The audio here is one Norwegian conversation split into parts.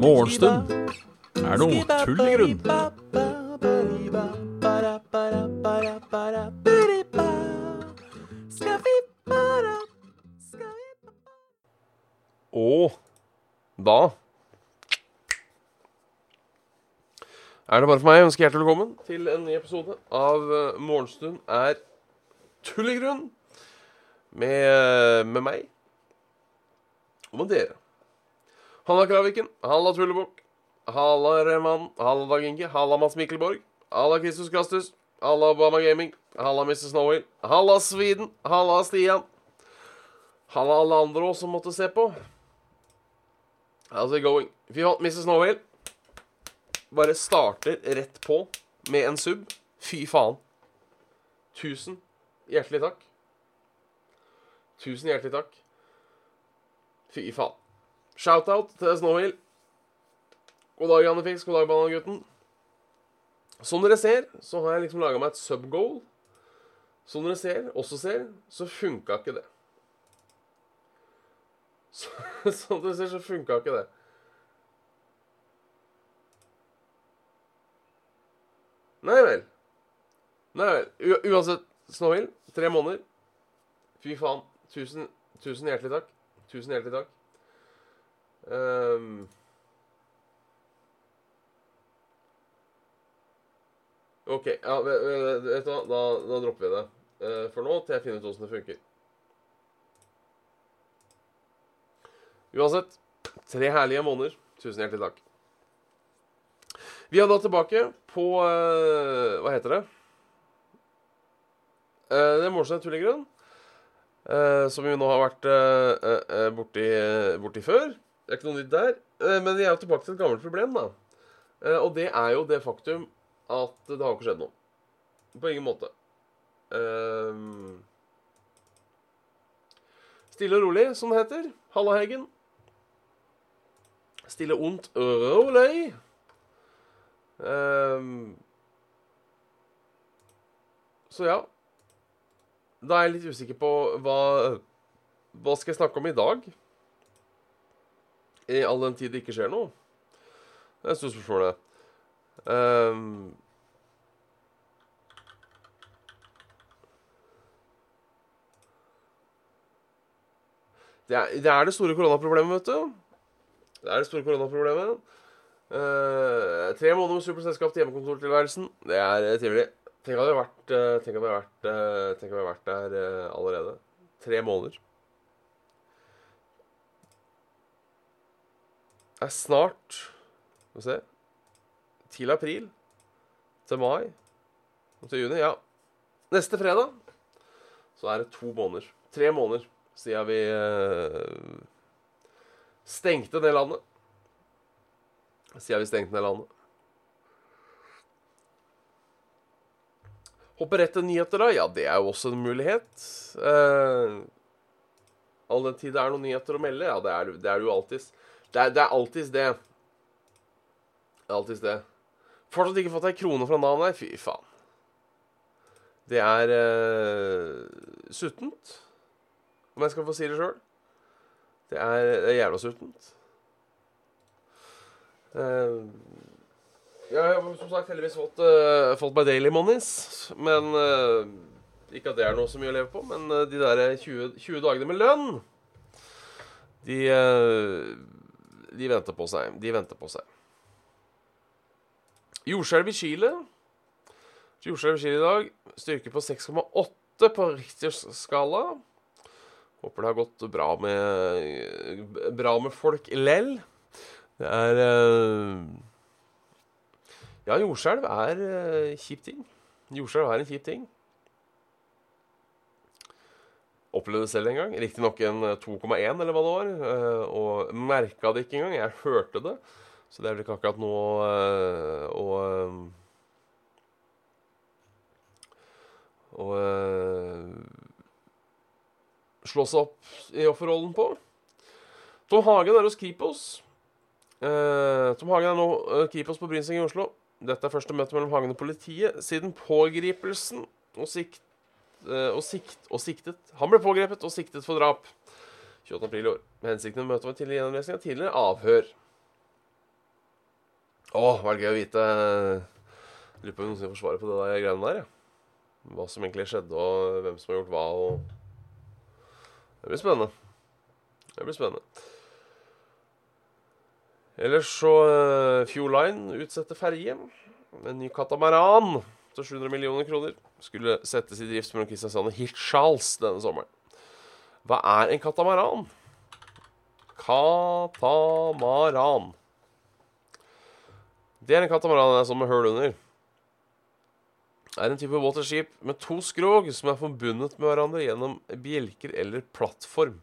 Morgenstund. Er noe tull i grunn. Og da er det bare for meg. Å ønske hjertelig velkommen til en ny episode av eh, Morgenstund er tull i grunn. Med, med meg og med dere. Halla Kraviken, halla Tullebukk, halla Reman, halla Dag Inge, halla Mads Mikkelborg, halla Kristus Kastus, halla Obama Gaming, halla Mr. Snowhill, halla Sweden, halla Stian, halla alle andre også som måtte se på. How's it going? Fy faen, Mr. Snowhill bare starter rett på med en sub. Fy faen. Tusen hjertelig takk. Tusen hjertelig takk. Fy faen. Shout-out til Snowhill. God dag, Janne Fiks. God dag, Banangutten. Som dere ser, så har jeg liksom laga meg et sub-goal. Som dere ser, også ser, så funka ikke det. Som dere ser, så funka ikke det. Nei vel. Nei vel. U uansett, Snowhill, tre måneder. Fy faen. Tusen, tusen hjertelig takk. Tusen hjertelig takk. Um, OK. Ja, vet, du hva, da, da dropper vi det. uh, for nå, til jeg finner ut åssen det funker. Uansett, tre herlige måneder. Tusen hjertelig takk. Vi er da tilbake på uh, Hva heter det? Uh, det er Målstein Tullegrunn. eh, som vi nå har vært eh, eh, borti, borti før. Det er ikke noe nytt der. Eh, men vi er jo tilbake til et gammelt problem, da. Eh, og det er jo det faktum at det har ikke skjedd noe. På ingen måte. Eh, stille og rolig, som det heter. Halla, Heggen. Stille ondt rolig. Så ja. Da er jeg litt usikker på hva Hva skal jeg snakke om i dag? I all den tid det ikke skjer noe. Det er et stort spørsmål, det. Um, det, er, det er det store koronaproblemet, vet du. Det er det store koronaproblemet. Uh, tre måneder med supert selskap til hjemmekontortilværelsen. Det er uh, trivelig. Tenk om vi har vært, eh, eh, vært der eh, allerede. Tre måneder. Det er snart Skal vi se Til april. Til mai. Og til juni. Ja. Neste fredag så er det to måneder. Tre måneder siden vi stengte ned landet. Siden vi stengte ned landet. Hoppe rett til nyheter, da? Ja, det er jo også en mulighet. Eh, all den tid det er noen nyheter å melde, ja, det er det er jo alltids. Det er, det er alltids det. Det er alltids det. Fortsatt ikke fått ei krone fra Nav, nei. Fy faen. Det er eh, suttent, om jeg skal få si det sjøl. Det det er jævla suttent. Eh, jeg har som sagt heldigvis fått, uh, fått meg daily monies. Men uh, Ikke at det er noe så mye å leve på, men uh, de der 20, 20 dagene med lønn De De venter på seg. De venter på seg. Jordskjelv i Chile. Jordskjelv i Chile i dag. Styrke på 6,8 på Richters skala. Håper det har gått bra med Bra med folk lell. Det er Ja, jordskjelv er uh, kjip ting. Jordskjelv er en kjip ting. Opplevde det selv en gang. Riktignok en 2,1 eller hva det var. Uh, og merka det ikke engang. Jeg hørte det. Så det er vel ikke akkurat eh, å Å slå seg opp i offerrollen på. Tom Hagen er hos Kripos. Uh, Tom Hagen er nå uh, Kripos på Brynseng i Oslo. Dette er første møte mellom Hagen og politiet siden pågripelsen og sikt eh, og, sikt, og siktet Han ble pågrepet og siktet for drap 28. april i år. Med hensikten med møte var tidligere gjennomlesning av tidligere avhør. Å, var det gøy å vite Lurer på om noen får svaret på det der greiene der, ja. Hva som egentlig skjedde, og hvem som har gjort hva, og Det blir spennende. Det blir spennende. Ellers så uh, Fjord Line utsetter ferje. En ny katamaran til 700 millioner kroner skulle settes i drift mellom Kristiansand og Hirtshals denne sommeren. Hva er en katamaran? Katamaran. Det er en katamaran som med hull under. Det er en type skip med to skrog som er forbundet med hverandre gjennom bjelker eller plattform.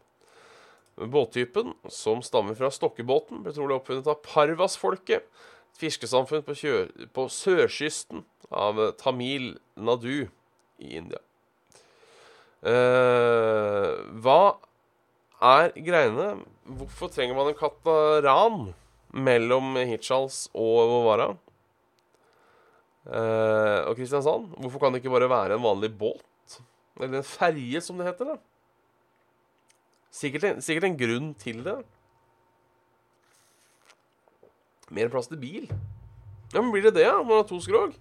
Båttypen, som stammer fra stokkebåten, ble trolig oppfunnet av Parvas-folket, et fiskesamfunn på, på sørkysten av Tamil Nadu i India. Eh, hva er greiene? Hvorfor trenger man en kataran mellom Hirtshals og Vovara? Eh, og Kristiansand? Hvorfor kan det ikke bare være en vanlig båt? Eller en ferje, som det heter? da? Sikkert en, sikkert en grunn til det. Mer plass til bil. Ja, Men blir det det, ja? Når man har to skrog?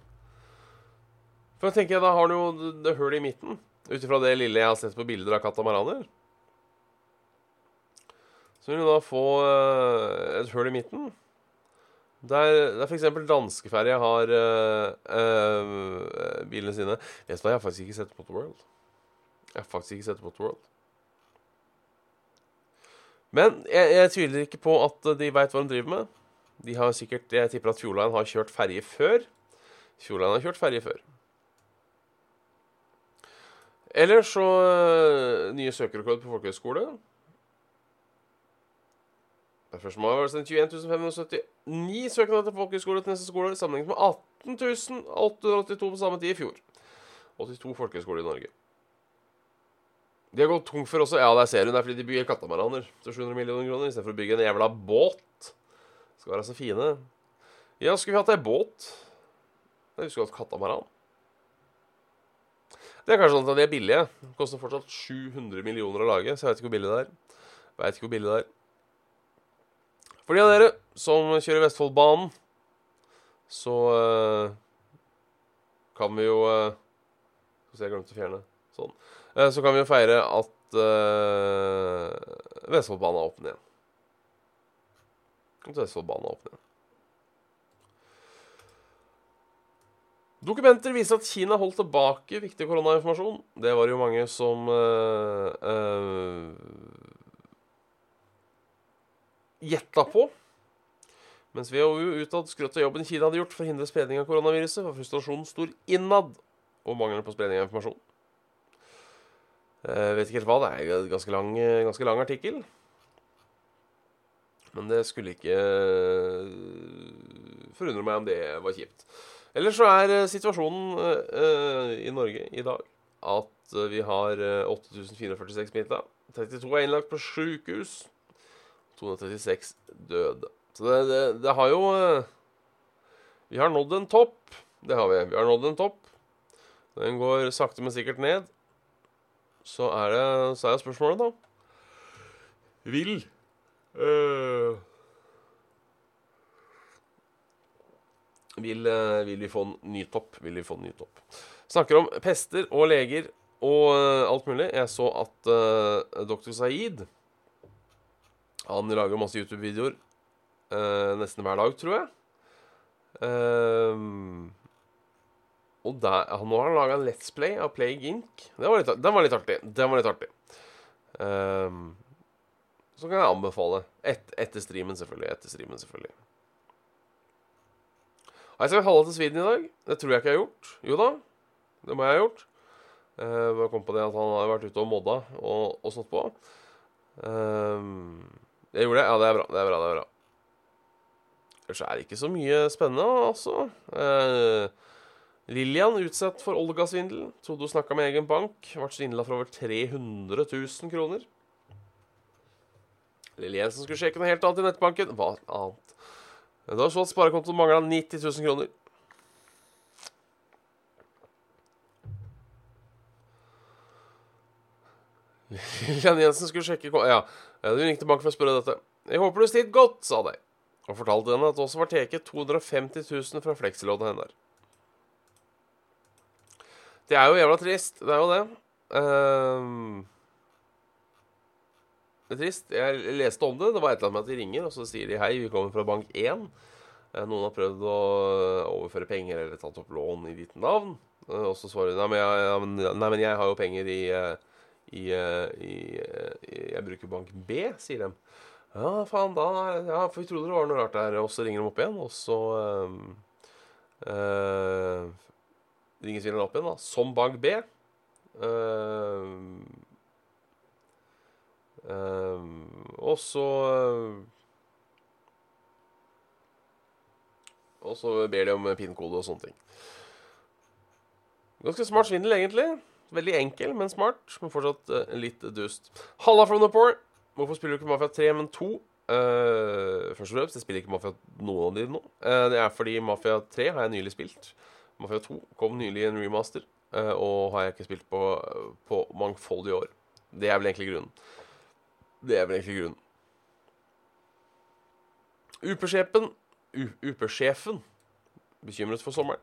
For jeg tenker, Da har du jo det hullet i midten. Ut ifra det lille jeg har sett på bilder av katamaraner. Så vil du da få uh, et hull i midten. Der, der f.eks. danskeferja har uh, uh, bilene sine Vet du hva, jeg har faktisk ikke sett Waterworld. Jeg har faktisk ikke sett Waterworld. Men jeg, jeg, tviler ikke på at de veit hva de driver med. De har sikkert, Jeg tipper at Fjordline har kjørt ferje før. Fjordline har kjørt ferje før. Eller så uh, nye søkerrekord på folkehøyskole. Det første mai var det 21 579 søknader til folkehøyskole til neste skole, sammenlignet med 18 882 på samme tid i fjor. 82 folkehøyskoler i Norge. De har gått tungt for også. Ja, der ser hun. Det er fordi de bygger katamaraner til 700 millioner kroner istedenfor å bygge en jævla båt. Skal være så fine. Ja, skulle vi hatt ei båt? Jeg husker godt katamaran. Det er kanskje sånn at de er billige. Det koster fortsatt 700 millioner å lage, så jeg vet ikke hvor billig det er. Vet ikke hvor billig det er. For de av dere som kjører Vestfoldbanen, så uh, kan vi jo uh, vi se, jeg glemte å fjerne sånn. Uh, så kan vi jo feire at uh, Vestfoldbanen er åpen igjen. At Vestfoldbanen er åpen igjen. Dokumenter viser at Kina holdt tilbake viktig koronainformasjon. Det var jo mange som uh, uh, på. Mens WHO utad skrøt av jobben Kina hadde gjort for å hindre spredning av koronaviruset, var frustrasjonen stor innad og mangelen på spredning av informasjon. Jeg vet ikke helt hva. Det er en ganske lang, ganske lang artikkel. Men det skulle ikke forundre meg om det var kjipt. Ellers så er eh, situasjonen i Norge i dag at vi har uh, 8446 smitta. 32 er innlagt på sjukehus. 236 døde. Så det, det, det har jo Vi har nådd en topp. Det har vi. Vi har nådd en topp. Den går sakte, men sikkert ned. Så er det, så er spørsmålet, da Vil øh, vil, øh, vil, vi få en ny topp. Vil vi få en ny topp. Snakker om pester og leger og øh, alt mulig. Jeg så at doktor. Saeed Han lager masse YouTube-videoer uh, nesten hver dag, tror jeg. Og der, nå har han laga en Let's Play av Plague Inc. Den var litt, den var litt artig. Den var litt artig. så kan jeg anbefale. Et, etter streamen, selvfølgelig. Etter streamen, selvfølgelig. Har jeg sagt halla til Sweden i dag? Det tror jeg ikke jeg har gjort. Jo da, det må jeg ha gjort. Uh, bare kom på det at han har vært ute og modda og, og stått på. Um, jeg gjorde det. Ja, det er bra. Det er bra. det er bra. Ellers er det ikke så mye spennende, altså. Uh, Lillian utsatt for Olga-svindel. Trodde hun snakka med egen bank. Ble svindla for over 300 000 kroner. Lille Jensen skulle sjekke noe helt annet i nettbanken. Hva annet? Det var så at sparekontoen mangla 90 000 kroner. Lillian Jensen skulle sjekke Ja, hun ringte banken for å spørre dette. Jeg håper du stilte godt, sa de. Og fortalte henne at det også var teket 250 000 fra fleksilånet hennes. Det er jo jævla trist. Det er jo det. Um, det er trist. Jeg leste om det. Det var et eller annet med at de ringer, og så sier de hei, vi kommer fra bank 1. Eh, Noen har prøvd å overføre penger eller tatt opp lån i ditt navn. Eh, Og så svarer de nei, nei, men jeg har jo penger i, eh, i, i, i Jeg bruker bank B, sier de. Ja, faen, da Ja, for vi trodde det var noe rart der. Og så ringer de opp igjen, og så øh, eh, ringer svindleren opp igjen, da. Som bank B. Uh, uh, og så eh, Og så ber de om PIN-kode og sånne ting. Ganske smart svindel, egentlig. Veldig enkel, men smart. Men fortsatt uh, litt dust. Halla from the poor. Hvorfor spiller du ikke Mafia 3, men 2? Uh, først og fremst, jeg spiller ikke Mafia noen av de nå. Eh, det er fordi Mafia 3 har jeg nylig spilt. Mafia 2 kom nylig i en remaster, eh, og har jeg ikke spilt på, på mangfoldige år. Det er vel egentlig grunnen. Det er vel egentlig grunnen. UP-sjefen UP-sjefen bekymret for sommeren.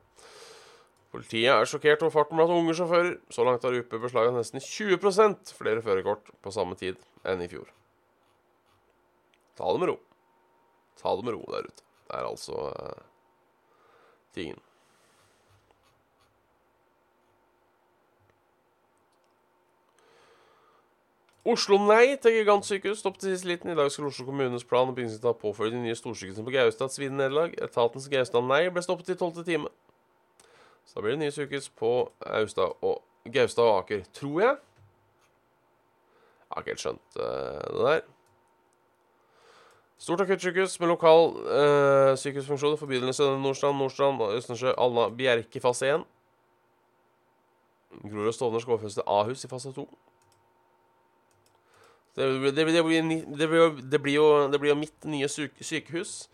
Politiet er sjokkert over farten blant unge sjåfører. Så langt har UP beslaget nesten 20% flere førerkort på samme tid enn i fjor. Ta det med ro. Ta det med ro der ute. Det er altså uh, tingen. Oslo nei til gigantsykehus. Stopp til siste liten. I dag skal Oslo kommunes plan og bygningsetat påføre de nye storsykehusene på Gaustad et svidende nederlag. Etatens Gaustad nei ble stoppet i tolvte time. Så da blir det nye sykehus på Austad og Gaustad og Aker, tror jeg. Jeg har ikke helt skjønt uh, det der. Stort akuttsykehus med lokal uh, sykehusfunksjoner for bydelene Søndre Nordstrand, Nordstrand, Østensjø, Alna, Bjerke fase 1. Grorud og Stovner skal overføres til Ahus i fase 2. Det, det, det, blir, det, blir, jo- det, blir jo, det blir jo mitt nye syke, sykehus.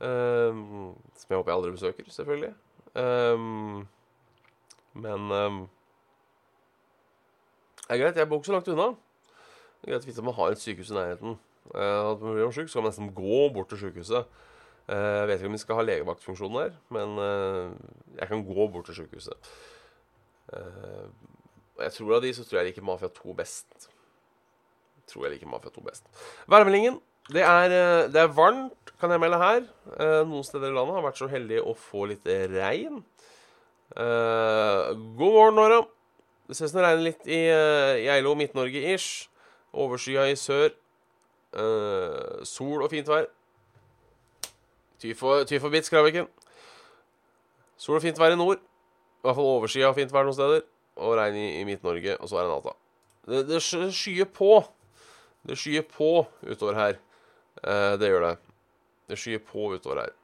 Um, som jeg håper jeg aldri besøker, selvfølgelig. Um, men um, Det er greit, jeg bor ikke så langt unna. Det er greit å vite at man har et sykehus i nærheten. Uh, at man blir syk, så kan man nesten gå bort til sykehuset. Uh, jeg vet ikke om vi skal ha legevaktfunksjon der, men uh, jeg kan gå bort til sykehuset. Uh, jeg tror av de så tror jeg liker Mafia 2 best. Tror jeg liker Mafia 2 best. Værmeldingen. Det er, eh, det er varmt, kan jeg melde her. Eh, noen steder i landet har vært så heldige å få litt regn. Eh, god morgen, Nora. Det ser ut som det regner litt i, i Eilo, Midt-Norge-ish. Overskya i sør. Sol og fint vær. Ty for, ty for bits, Kraviken. Sol og fint vær i nord. I hvert fall overskya og fint vær noen steder. Og regn i, i Midt-Norge, og så er det natta. Det, det skyer på. Det skyer på utover her. Eh, det gjør det. Det skyer på utover her.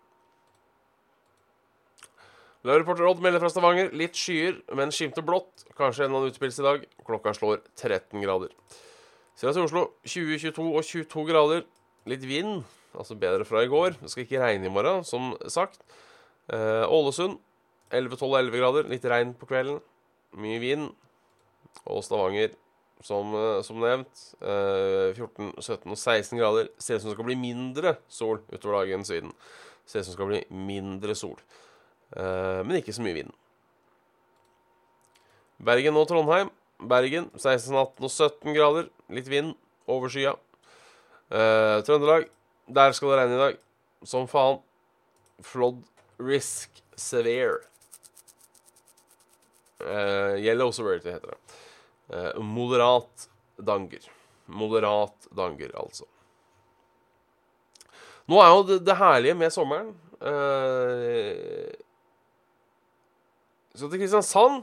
Reporter Odd melder fra Stavanger. Litt skyer, men skimter blått. Kanskje en annen utepils i dag. Klokka slår 13 grader. Ser oss i Oslo. 20, 22 og 22 grader. Litt vind, altså bedre fra i går. Det skal ikke regne i morgen, som sagt. Eh, Ålesund 11, 12 og 11 grader. Litt regn på kvelden. Mye vind. Og Stavanger, som, eh, som nevnt, eh, 14, 17 og 16 grader. Ser ut som det skal bli mindre sol utover dagen Syden. Ser ut som det skal bli mindre sol. Eh, men ikke så mye vind. Bergen og Trondheim. Bergen 16, 18 og 17 grader. Litt vind. Overskya. Eh, Trøndelag. Der skal det regne i dag. Som faen. Flood risk severe. Uh, yellow severity heter det. Eh, moderat danger. Moderat danger, altså. Nå er jo det, det herlige med sommeren eh, Så til Kristiansand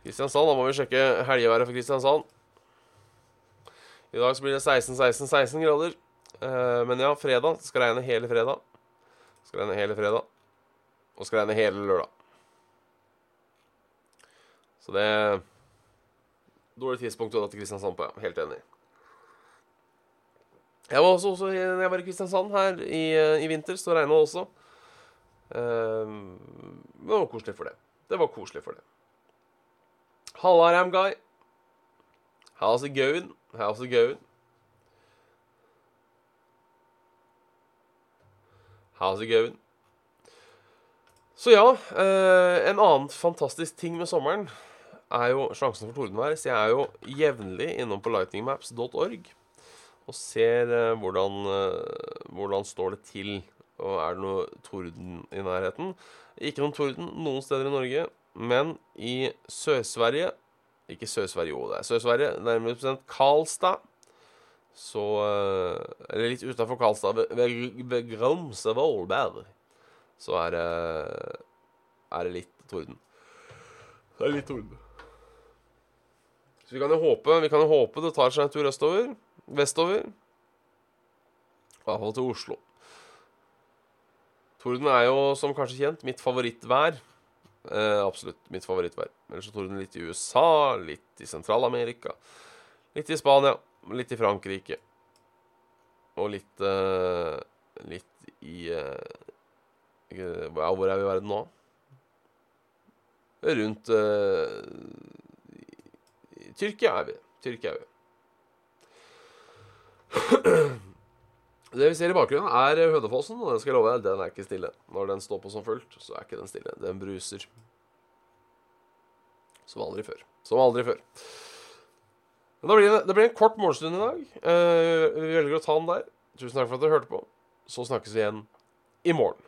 Kristiansand, da må vi sjekke helgeværet for Kristiansand. I dag så blir det 16-16-16 grader. Eh, men ja, fredag. Skal regne hele fredag. Skal regne hele fredag. Og skal regne hele lørdag. Så det Dårlig tidspunkt å dra til Kristiansand på, ja. Helt enig. Jeg var også, også jeg var i Kristiansand her i, eh, i vinter, så regna det også. Um, det var koselig for det. Det var koselig for det. Halla, Ramguy. How's it going? How's it going? How's it going? Så ja, eh, en annen fantastisk ting med sommeren er jo sjansen for tordenvær. Så jeg er jo jevnlig innom på lightningmaps.org og ser eh, hvordan, eh, hvordan står det til. Og er det noe torden i nærheten? Ikke noen torden noen steder i Norge, men i Sør-Sverige Ikke Sør-Sverige, jo, det er Sør-Sverige, nærmere bestemt Karlstad. Så eh, Eller litt utafor Karlstad, ved, ved, Gromsvollberg, så er det er det litt torden. Det er litt torden. Så vi kan jo håpe, vi kan jo håpe det tar seg en tur østover. Vestover. I hvert fall til Oslo. Torden er jo, som kanskje kjent, mitt favorittvær. Eh, absolutt mitt favorittvær. Ellers så torden litt i USA, litt i Sentral-Amerika, litt i Spania, litt i Frankrike. Og litt eh, Litt i eh, Ja, hvor er vi i verden nå? Rundt eh, Tyrkia er vi. Tyrkia er vi. Det vi ser i bakgrunnen, er Hønefossen, og den skal jeg love deg, den er ikke stille. Når den står på som fullt, så er ikke den stille. Den bruser. Som aldri før. Som aldri før. Men da blir det, det blir en kort morgenstund i dag. Eh, vi velger å ta den der. Tusen takk for at dere hørte på. Så snakkes vi igjen i morgen.